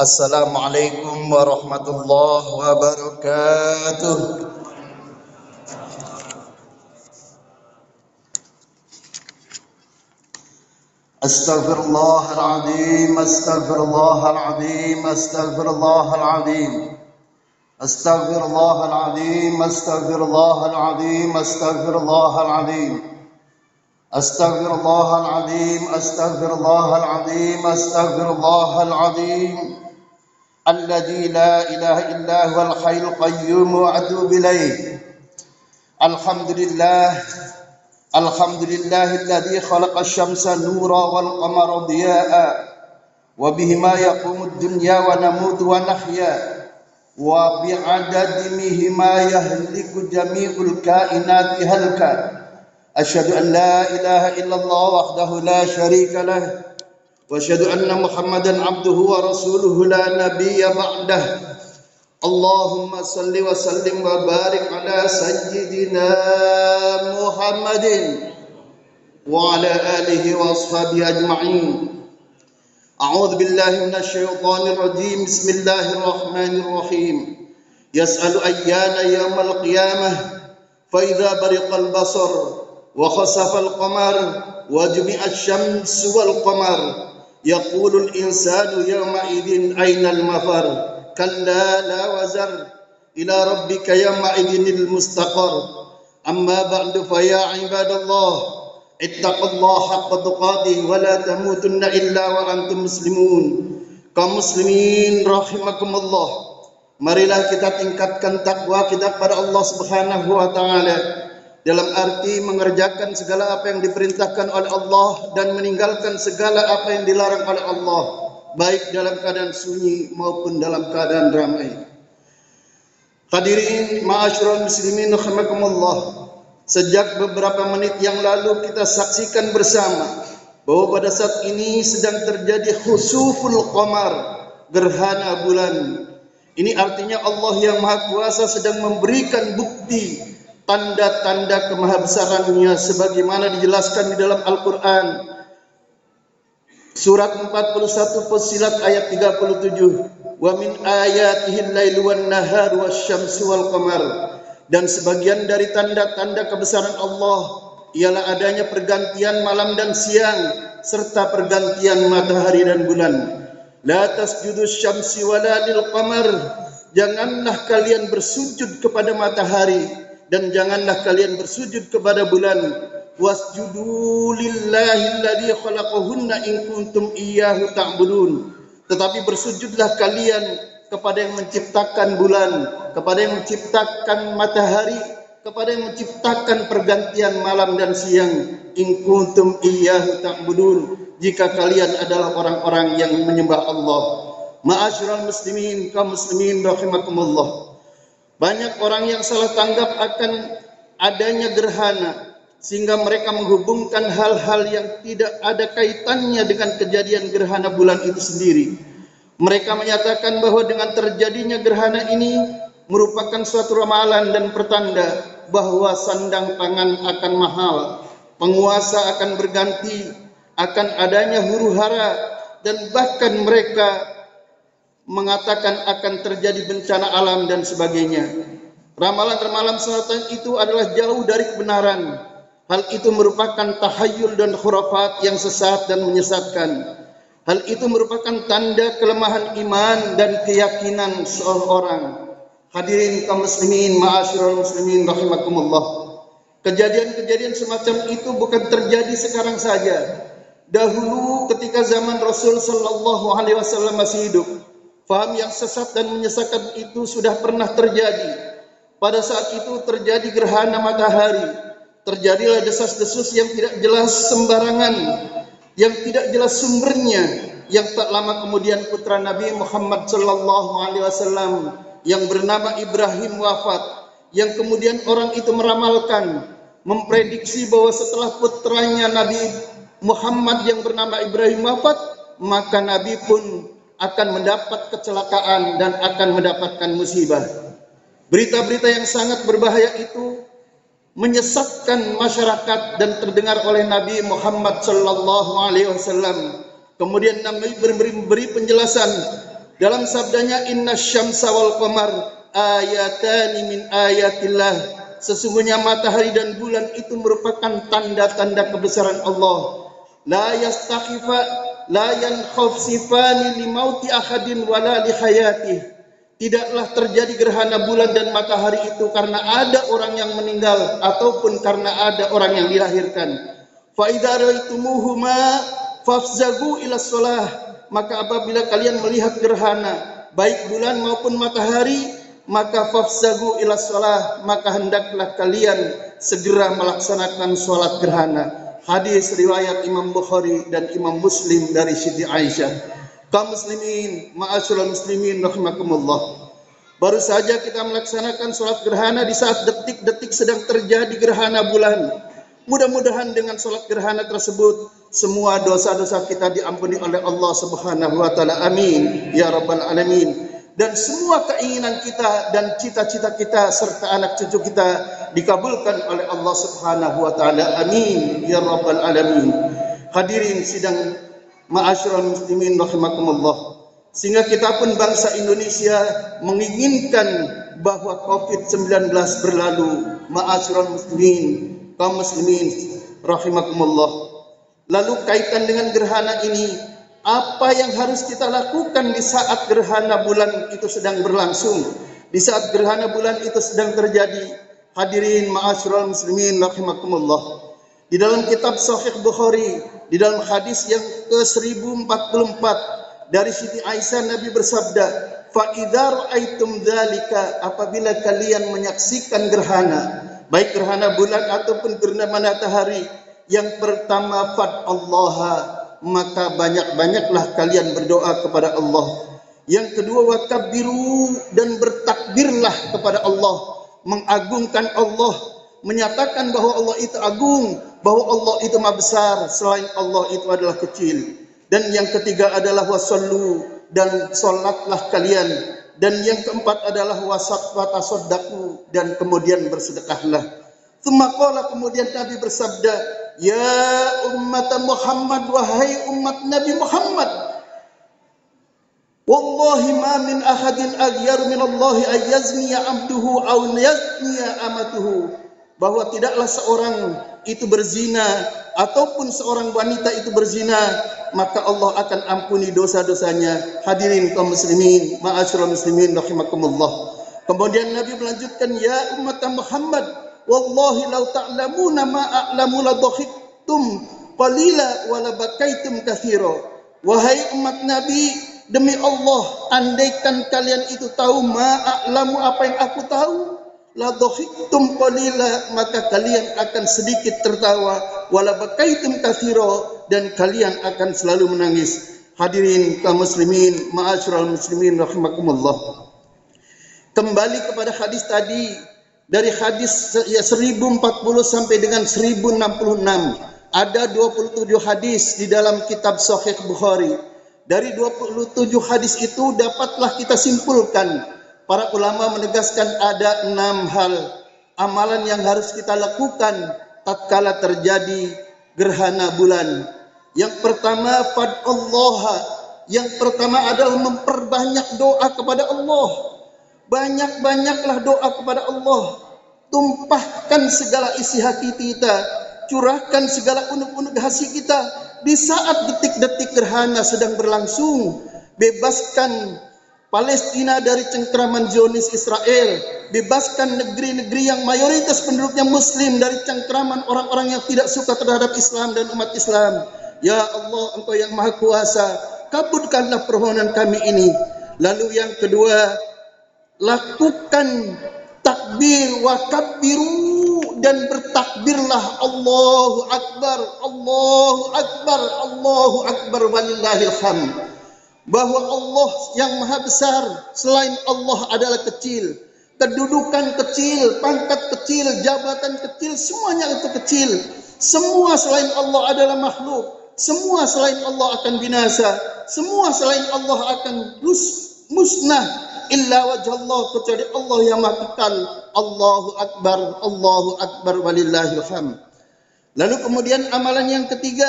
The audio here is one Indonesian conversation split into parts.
السلام عليكم ورحمة الله وبركاته استغفر الله العظيم استغفر الله العظيم استغفر الله العظيم استغفر الله العظيم استغفر الله العظيم استغفر الله العظيم استغفر الله العظيم استغفر الله العظيم استغفر الله العظيم الذي لا إله إلا هو الحي القيوم وأتوب إليه. الحمد لله الحمد لله الذي خلق الشمس نورا والقمر ضياء وبهما يقوم الدنيا ونموت ونحيا وبعددهما يهلك جميع الكائنات هلكا. أشهد أن لا إله إلا الله وحده لا شريك له وأشهد أن محمدا عبده ورسوله لا نبي بعده. اللهم صل وسلم وبارك على سيدنا محمد وعلى آله وأصحابه أجمعين. أعوذ بالله من الشيطان الرجيم. بسم الله الرحمن الرحيم. يسأل أيان يوم القيامة. فإذا برق البصر وخسف القمر وجمع الشمس والقمر يقول الإنسان يومئذ أين المفر؟ كلا لا وزر. إلى ربك يومئذ المستقر. أما بعد فيا عباد الله اتقوا الله حق تقاته ولا تموتن إلا وأنتم مسلمون. kaum muslimin rahimakumullah marilah kita tingkatkan takwa kita kepada Allah Subhanahu wa taala. Dalam arti mengerjakan segala apa yang diperintahkan oleh Allah dan meninggalkan segala apa yang dilarang oleh Allah baik dalam keadaan sunyi maupun dalam keadaan ramai. Hadirin ma'asyiral muslimin rahimakumullah. Sejak beberapa menit yang lalu kita saksikan bersama bahwa pada saat ini sedang terjadi khusuful qamar, gerhana bulan. Ini artinya Allah yang Maha Kuasa sedang memberikan bukti tanda-tanda kemahabesarannya sebagaimana dijelaskan di dalam Al-Qur'an Surat 41 Fusilat ayat 37. Wa min ayatihi al-lailu wan nahar wal qamar. Dan sebagian dari tanda-tanda kebesaran Allah ialah adanya pergantian malam dan siang serta pergantian matahari dan bulan. La tasjudu syamsi wala lil qamar. Janganlah kalian bersujud kepada matahari dan janganlah kalian bersujud kepada bulan. Wasjudu lillahi alladhi khalaqahunna in kuntum iyyahu ta'budun. Tetapi bersujudlah kalian kepada yang menciptakan bulan kepada yang menciptakan matahari kepada yang menciptakan pergantian malam dan siang. In kuntum iyyahu ta'budun. Jika kalian adalah orang-orang yang menyembah Allah. Ma'asyiral muslimin kaum muslimin rahimakumullah banyak orang yang salah tanggap akan adanya gerhana sehingga mereka menghubungkan hal-hal yang tidak ada kaitannya dengan kejadian gerhana bulan itu sendiri. Mereka menyatakan bahwa dengan terjadinya gerhana ini merupakan suatu ramalan dan pertanda bahwa sandang pangan akan mahal, penguasa akan berganti, akan adanya huru hara dan bahkan mereka mengatakan akan terjadi bencana alam dan sebagainya. Ramalan-ramalan selatan itu adalah jauh dari kebenaran Hal itu merupakan tahayul dan khurafat yang sesat dan menyesatkan. Hal itu merupakan tanda kelemahan iman dan keyakinan seorang. Hadirin kaum muslimin, ma'asyiral muslimin rahimakumullah. Kejadian-kejadian semacam itu bukan terjadi sekarang saja. Dahulu ketika zaman Rasul sallallahu alaihi wasallam masih hidup, faham yang sesat dan menyesatkan itu sudah pernah terjadi. Pada saat itu terjadi gerhana matahari terjadilah desas-desus yang tidak jelas sembarangan, yang tidak jelas sumbernya, yang tak lama kemudian putra Nabi Muhammad sallallahu alaihi wasallam yang bernama Ibrahim wafat, yang kemudian orang itu meramalkan, memprediksi bahwa setelah putranya Nabi Muhammad yang bernama Ibrahim wafat, maka Nabi pun akan mendapat kecelakaan dan akan mendapatkan musibah. Berita-berita yang sangat berbahaya itu menyesatkan masyarakat dan terdengar oleh Nabi Muhammad sallallahu alaihi wasallam. Kemudian Nabi memberi, penjelasan dalam sabdanya inna syamsa wal qamar ayatani min ayatillah sesungguhnya matahari dan bulan itu merupakan tanda-tanda kebesaran Allah la yastakhifa la yankhafsifani li mauti ahadin wala li tidaklah terjadi gerhana bulan dan matahari itu karena ada orang yang meninggal ataupun karena ada orang yang dilahirkan. Fa idza raitumuhuma fafzagu ila shalah maka apabila kalian melihat gerhana baik bulan maupun matahari maka fafzagu ila shalah maka hendaklah kalian segera melaksanakan salat gerhana. Hadis riwayat Imam Bukhari dan Imam Muslim dari Siti Aisyah kaum muslimin, ma'asyiral muslimin rahimakumullah. Baru saja kita melaksanakan sholat gerhana di saat detik-detik sedang terjadi gerhana bulan. Mudah-mudahan dengan sholat gerhana tersebut semua dosa-dosa kita diampuni oleh Allah Subhanahu wa taala. Amin ya rabbal alamin. Dan semua keinginan kita dan cita-cita kita serta anak cucu kita dikabulkan oleh Allah Subhanahu wa taala. Amin ya rabbal alamin. Hadirin sidang Ma'asyiral muslimin rahimakumullah. Sehingga kita pun bangsa Indonesia menginginkan bahwa Covid-19 berlalu. Ma'asyiral muslimin, kaum muslimin rahimakumullah. Lalu kaitan dengan gerhana ini, apa yang harus kita lakukan di saat gerhana bulan itu sedang berlangsung? Di saat gerhana bulan itu sedang terjadi, hadirin ma'asyiral muslimin rahimakumullah. Di dalam kitab Sahih Bukhari, di dalam hadis yang ke-1044 dari Siti Aisyah Nabi bersabda, "Fa idza ra'aitum dzalika apabila kalian menyaksikan gerhana, baik gerhana bulan ataupun gerhana matahari, yang pertama fad Allah, maka banyak-banyaklah kalian berdoa kepada Allah. Yang kedua wakabbiru dan bertakbirlah kepada Allah, mengagungkan Allah, menyatakan bahwa Allah itu agung, bahwa Allah itu maha besar, selain Allah itu adalah kecil. Dan yang ketiga adalah wasallu dan solatlah kalian. Dan yang keempat adalah wasat watasodaku dan kemudian bersedekahlah. Semakala kemudian Nabi bersabda, Ya umat Muhammad, wahai umat Nabi Muhammad, Wallahi ma min ahadin aghyar min Allah ayyazni abduhu aw yazni amatuhu. Bahwa tidaklah seorang itu berzina ataupun seorang wanita itu berzina maka Allah akan ampuni dosa-dosanya. Hadirin kaum muslimin ma'asyiral muslimin rahimakumullah. Kemudian Nabi melanjutkan ya umat Muhammad wallahi law ta'lamuna ma a'lamu la dhakhiktum qalila wa la bakaitum katsira wahai umat Nabi demi Allah andaikan kalian itu tahu ma a'lamu apa yang aku tahu la dhahikum qalila maka kalian akan sedikit tertawa. Wala bakaitum katsira dan kalian akan selalu menangis. Hadirin kaum muslimin ma'asyiral muslimin rahimakumullah. Kembali kepada hadis tadi dari hadis ya 1040 sampai dengan 1066 ada 27 hadis di dalam kitab Sahih Bukhari dari 27 hadis itu dapatlah kita simpulkan para ulama menegaskan ada enam hal amalan yang harus kita lakukan tatkala terjadi gerhana bulan. Yang pertama fad Allah. Yang pertama adalah memperbanyak doa kepada Allah. Banyak-banyaklah doa kepada Allah. Tumpahkan segala isi hati kita. Curahkan segala unek-unek hati kita. Di saat detik-detik gerhana sedang berlangsung. Bebaskan Palestina dari cengkraman Zionis Israel, bebaskan negeri-negeri yang mayoritas penduduknya muslim dari cengkraman orang-orang yang tidak suka terhadap Islam dan umat Islam. Ya Allah, Engkau yang Maha Kuasa, kabulkanlah permohonan kami ini. Lalu yang kedua, lakukan takbir wa kabbiru dan bertakbirlah Allahu Akbar, Allahu Akbar, Allahu Akbar walillahil hamd. Bahwa Allah yang maha besar selain Allah adalah kecil. Kedudukan kecil pangkat kecil jabatan kecil semuanya itu kecil. Semua selain Allah adalah makhluk. Semua selain Allah akan binasa. Semua selain Allah akan mus musnah illa wajah Allah kecuali Allah yang maha kekal. Allahu akbar Allahu akbar walillahil hamd lalu kemudian amalan yang ketiga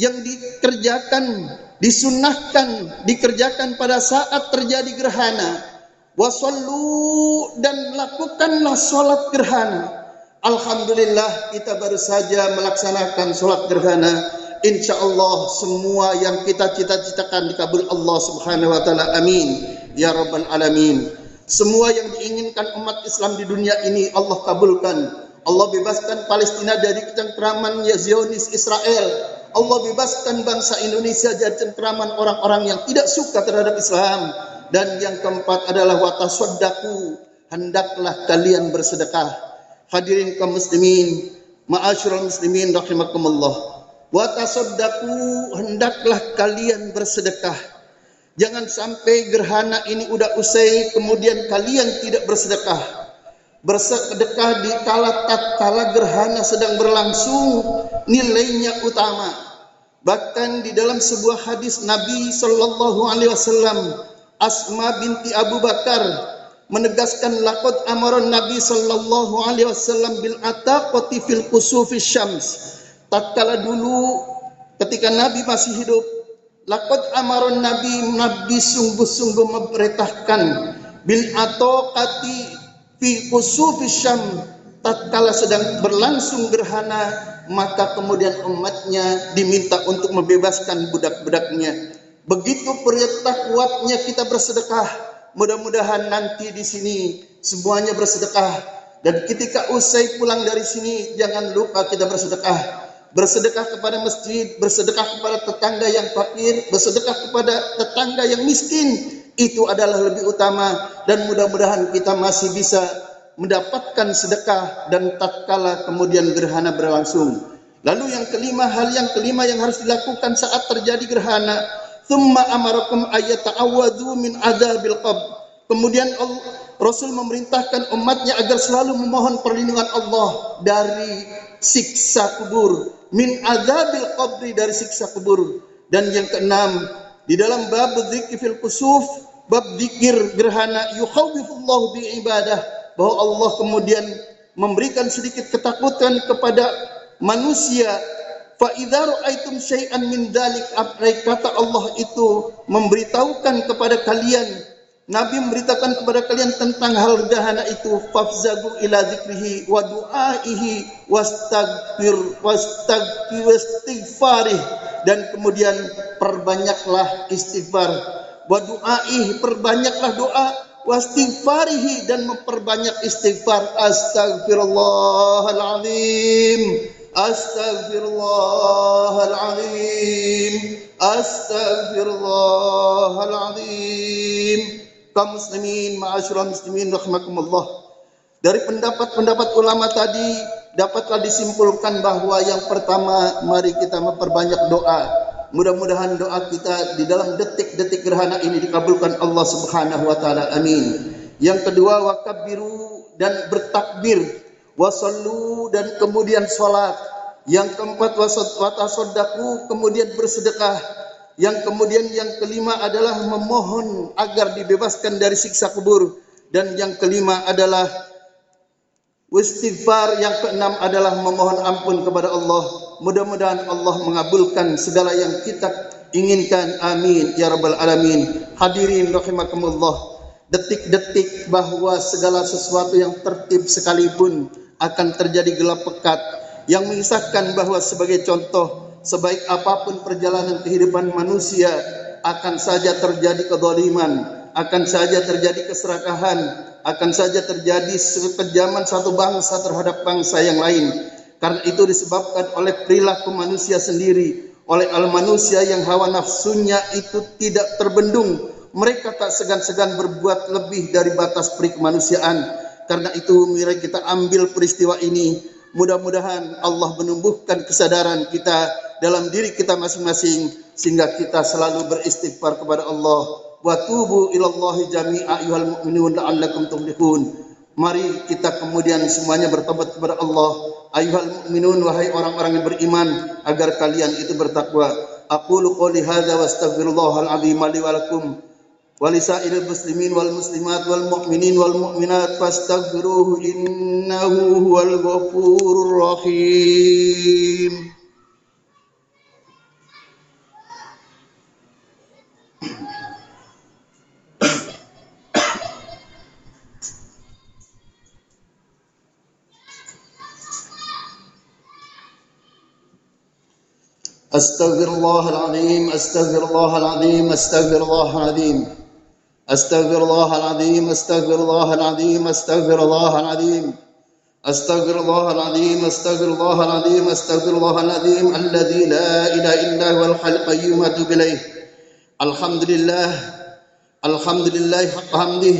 yang dikerjakan disunahkan dikerjakan pada saat terjadi gerhana. Wasallu dan lakukanlah sholat gerhana. Alhamdulillah kita baru saja melaksanakan sholat gerhana. Insya Allah semua yang kita cita-citakan dikabul Allah subhanahu wa ta'ala. Amin ya rabbal alamin semua yang diinginkan umat Islam di dunia ini Allah kabulkan Allah bebaskan Palestina dari kecengkraman Zionis Israel Allah bebaskan bangsa Indonesia dari cengkraman orang-orang yang tidak suka terhadap Islam. Dan yang keempat adalah watasaddaku. Hendaklah kalian bersedekah. Hadirin kaum muslimin, ma'asyiral muslimin rahimakumullah. Watasaddaku hendaklah kalian bersedekah. Jangan sampai gerhana ini udah usai kemudian kalian tidak bersedekah. Bersedekah di kala tatkala gerhana sedang berlangsung nilainya utama. Bahkan di dalam sebuah hadis Nabi sallallahu alaihi wasallam Asma binti Abu Bakar menegaskan laqad amaran Nabi sallallahu alaihi wasallam bil ataqati fil kusufi syams. Tatkala dulu ketika Nabi masih hidup, laqad amaran Nabi Nabi sungguh-sungguh memerintahkan bil ataqati fi syams tatkala sedang berlangsung gerhana maka kemudian umatnya diminta untuk membebaskan budak-budaknya. Begitu perintah kuatnya kita bersedekah. Mudah-mudahan nanti di sini semuanya bersedekah. Dan ketika usai pulang dari sini jangan lupa kita bersedekah. Bersedekah kepada masjid, bersedekah kepada tetangga yang fakir, bersedekah kepada tetangga yang miskin. Itu adalah lebih utama dan mudah-mudahan kita masih bisa mendapatkan sedekah dan tatkala kemudian gerhana berlangsung. Lalu yang kelima, hal yang kelima yang harus dilakukan saat terjadi gerhana, thumma amarakum ayata'awadu min adabil qab. Kemudian Rasul memerintahkan umatnya agar selalu memohon perlindungan Allah dari siksa kubur, min adabil qabri dari siksa kubur. Dan yang keenam, di dalam bab dzikir fil kusuf, bab zikir gerhana yukhawifullahu bi ibadah bahwa Allah kemudian memberikan sedikit ketakutan kepada manusia fa idza raaitum syai'an min dzalik kata Allah itu memberitahukan kepada kalian Nabi memberitakan kepada kalian tentang hal dahana itu. Fafzagu ila dzikrihi wa du'aihi wastaghfir wastaghfir wastighfarih. Dan kemudian perbanyaklah istighfar. Wa du'aihi perbanyaklah doa wastighfarihi dan memperbanyak istighfar. Astagfirullahalazim astagfirullahalazim astagfirullahalazim kaum muslimin ma'asyiral muslimin rahimakumullah dari pendapat-pendapat ulama tadi dapatlah disimpulkan bahwa yang pertama mari kita memperbanyak doa Mudah-mudahan doa kita di dalam detik-detik gerhana ini dikabulkan Allah Subhanahu wa taala. Amin. Yang kedua wakabiru dan bertakbir, wasallu dan kemudian salat. Yang keempat watasaddaku kemudian bersedekah. Yang kemudian yang kelima adalah memohon agar dibebaskan dari siksa kubur dan yang kelima adalah Istighfar yang keenam adalah memohon ampun kepada Allah. Mudah-mudahan Allah mengabulkan segala yang kita inginkan. Amin ya rabbal alamin. Hadirin rahimakumullah. Detik-detik bahwa segala sesuatu yang tertib sekalipun akan terjadi gelap pekat yang mengisahkan bahwa sebagai contoh sebaik apa pun perjalanan kehidupan manusia akan saja terjadi kedoliman akan saja terjadi keserakahan, akan saja terjadi kekejaman satu bangsa terhadap bangsa yang lain. Karena itu disebabkan oleh perilaku manusia sendiri, oleh al manusia yang hawa nafsunya itu tidak terbendung. Mereka tak segan-segan berbuat lebih dari batas peri kemanusiaan. Karena itu mari kita ambil peristiwa ini. Mudah-mudahan Allah menumbuhkan kesadaran kita dalam diri kita masing-masing sehingga kita selalu beristighfar kepada Allah wa tubu ilallahi jami'a ayyuhal mu'minun la'allakum tuflihun. Mari kita kemudian semuanya bertobat kepada Allah. Ayuhal mu'minun wahai orang-orang yang beriman agar kalian itu bertakwa. Aqulu qouli hadza wa astaghfirullahal azim li wa lakum wa lisairil muslimin wal muslimat wal mu'minin wal mu'minat fastaghfiruhu innahu huwal ghafurur rahim. أستغفر الله العظيم أستغفر الله العظيم أستغفر الله العظيم. أستغفر الله العظيم أستغفر الله العظيم أستغفر الله العظيم. أستغفر الله العظيم أستغفر الله العظيم أستغفر الله العظيم الذي لا إله إلا هو الحي القيوم أتوب إليه. الحمد لله الحمد لله حق حمده.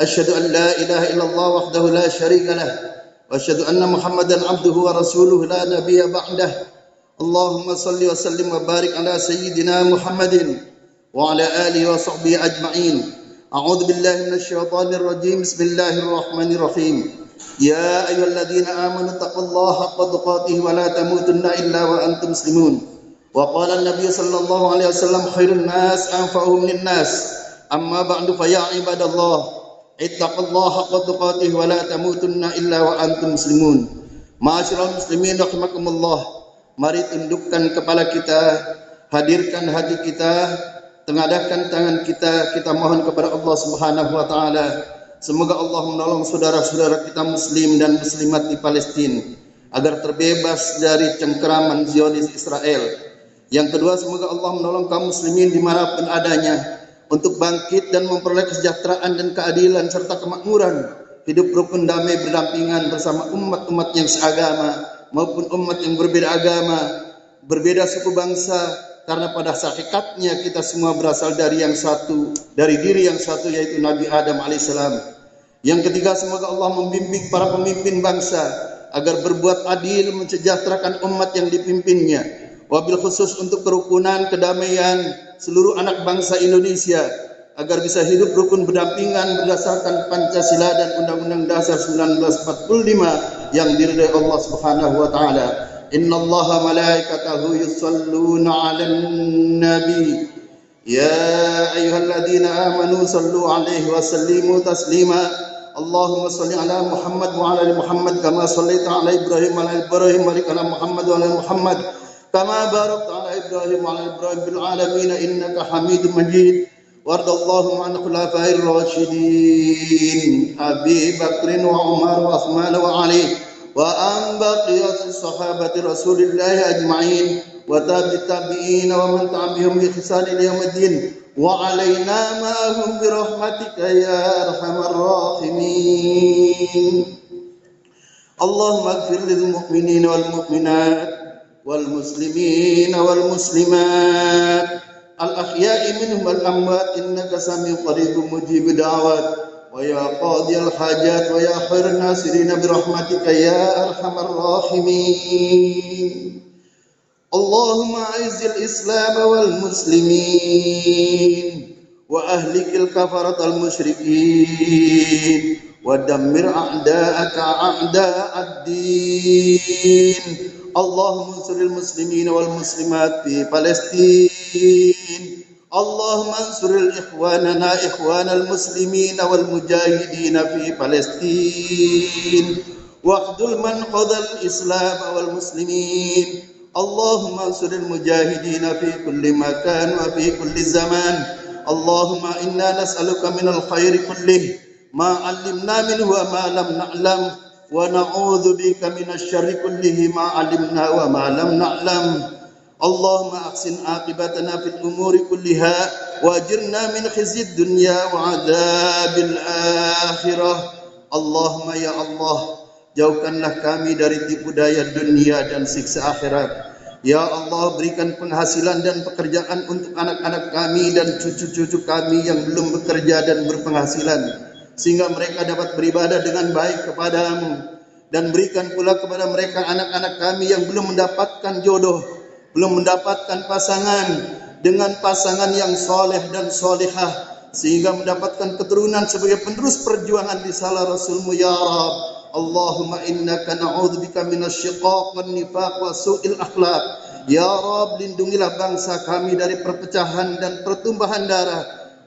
أشهد أن لا إله إلا الله وحده لا شريك له. وأشهد أن محمدا عبده ورسوله لا نبي بعده. اللهم صل وسلم وبارك على سيدنا محمد وعلى آله وصحبه أجمعين. أعوذ بالله من الشيطان الرجيم. بسم الله الرحمن الرحيم. يا أيها الذين آمنوا اتقوا الله حق تقاته ولا تموتن إلا وأنتم مسلمون. وقال النبي صلى الله عليه وسلم خير الناس أنفعهم للناس. أما بعد فيا عباد الله اتقوا الله حق تقاته ولا تموتن إلا وأنتم مسلمون. معاشر المسلمين رحمكم الله. Mari tundukkan kepala kita, hadirkan hati kita, tengadahkan tangan kita, kita mohon kepada Allah Subhanahu wa taala. Semoga Allah menolong saudara-saudara kita muslim dan muslimat di Palestina agar terbebas dari cengkeraman Zionis Israel. Yang kedua, semoga Allah menolong kaum muslimin di mana pun adanya untuk bangkit dan memperoleh kesejahteraan dan keadilan serta kemakmuran hidup rukun damai berdampingan bersama umat-umat yang seagama maupun umat yang berbeda agama, berbeda suku bangsa, karena pada hakikatnya kita semua berasal dari yang satu, dari diri yang satu yaitu Nabi Adam alaihissalam. Yang ketiga semoga Allah membimbing para pemimpin bangsa agar berbuat adil mensejahterakan umat yang dipimpinnya. Wabil khusus untuk kerukunan, kedamaian seluruh anak bangsa Indonesia agar bisa hidup rukun berdampingan berdasarkan Pancasila dan Undang-Undang Dasar 1945 yang diridai Allah Subhanahu wa taala. Inna Allah malaikatahu yusalluna 'alan nabi. Ya ayyuhalladzina amanu sallu 'alaihi wa sallimu taslima. اللهم صل على محمد وعلى ال محمد كما صليت على ابراهيم وعلى ابراهيم وبارك على محمد وعلى محمد كما باركت على ابراهيم وعلى ابراهيم في العالمين انك حميد مجيد وارض اللهم عن الخلفاء الراشدين أبي بكر وعمر وعثمان وعلي وعن بقية الصحابة رسول الله أجمعين وتابع التابعين ومن تبعهم بإحسان إلى يوم الدين وعلينا معهم برحمتك يا أرحم الراحمين. اللهم اغفر للمؤمنين والمؤمنات والمسلمين والمسلمات. الأحياء منهم والأموات إنك سميع قريب مجيب دعوات ويا قاضي الحاجات ويا خير الناصرين برحمتك يا أرحم الراحمين اللهم أعز الإسلام والمسلمين وأهلك الكفرة المشركين ودمر أعداءك أعداء الدين اللهم انصر المسلمين والمسلمات في فلسطين. اللهم انصر إخواننا إخوان المسلمين والمجاهدين في فلسطين. واخذل من خذل الإسلام والمسلمين. اللهم انصر المجاهدين في كل مكان وفي كل زمان. اللهم إنا نسألك من الخير كله. ما علمنا منه وما لم نعلم. ونعوذ بك من الشر كله ما علمنا وما لم نعلم اللهم أحسن عاقبتنا في الأمور كلها واجرنا من خزي الدنيا وعذاب الآخرة اللهم يا الله jauhkanlah kami dari tipu daya dunia dan siksa akhirat Ya Allah berikan penghasilan dan pekerjaan untuk anak-anak kami dan cucu-cucu kami yang belum bekerja dan berpenghasilan sehingga mereka dapat beribadah dengan baik kepadamu. Dan berikan pula kepada mereka anak-anak kami yang belum mendapatkan jodoh belum mendapatkan pasangan dengan pasangan yang soleh dan solehah sehingga mendapatkan keturunan sebagai penerus perjuangan di salah Rasulmu ya Rab. Allahumma innaka na'udzubika minasyiqaq wan nifaq wa su'il akhlaq. Ya Rab lindungilah bangsa kami dari perpecahan dan pertumbahan darah.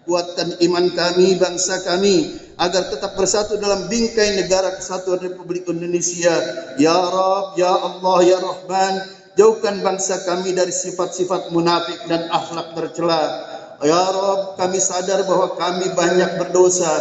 Kuatkan iman kami bangsa kami agar tetap bersatu dalam bingkai negara kesatuan Republik Indonesia ya Rab ya Allah ya Rahman Jauhkan bangsa kami dari sifat-sifat munafik dan akhlak tercela. Ya Rob, kami sadar bahwa kami banyak berdosa.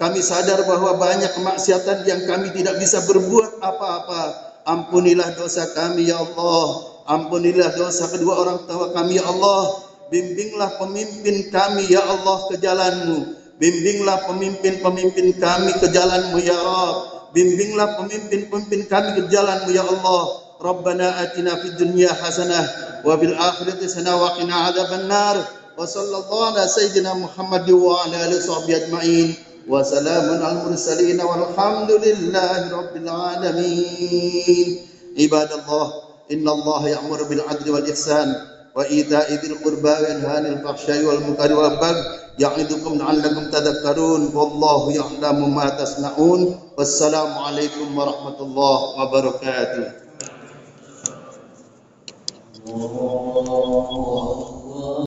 Kami sadar bahwa banyak kemaksiatan yang kami tidak bisa berbuat apa-apa. Ampunilah dosa kami ya Allah. Ampunilah dosa kedua orang tua kami ya Allah. Bimbinglah pemimpin kami ya Allah ke jalanmu. Bimbinglah pemimpin-pemimpin kami ke jalanmu ya Rabb. Bimbinglah pemimpin-pemimpin kami ke jalanmu ya Allah. Rabbana atina fid dunya hasanah wa fil akhirati hasanah wa qina adzaban nar. Wa sallallahu ala sayyidina Muhammad wa ala alihi washabbihi ajmain. Wa salamun al mursalin walhamdulillahi rabbil alamin. Ibadallah, innallaha ya'muru bil adli wal ihsan wa ita'idzil qurba wa yanhanil fahsya'i wal munkari wal baghi ya'idukum la'allakum tadhakkarun. Wallahu ya'lamu ma tasna'un. Wassalamu alaikum warahmatullahi wabarakatuh. Allah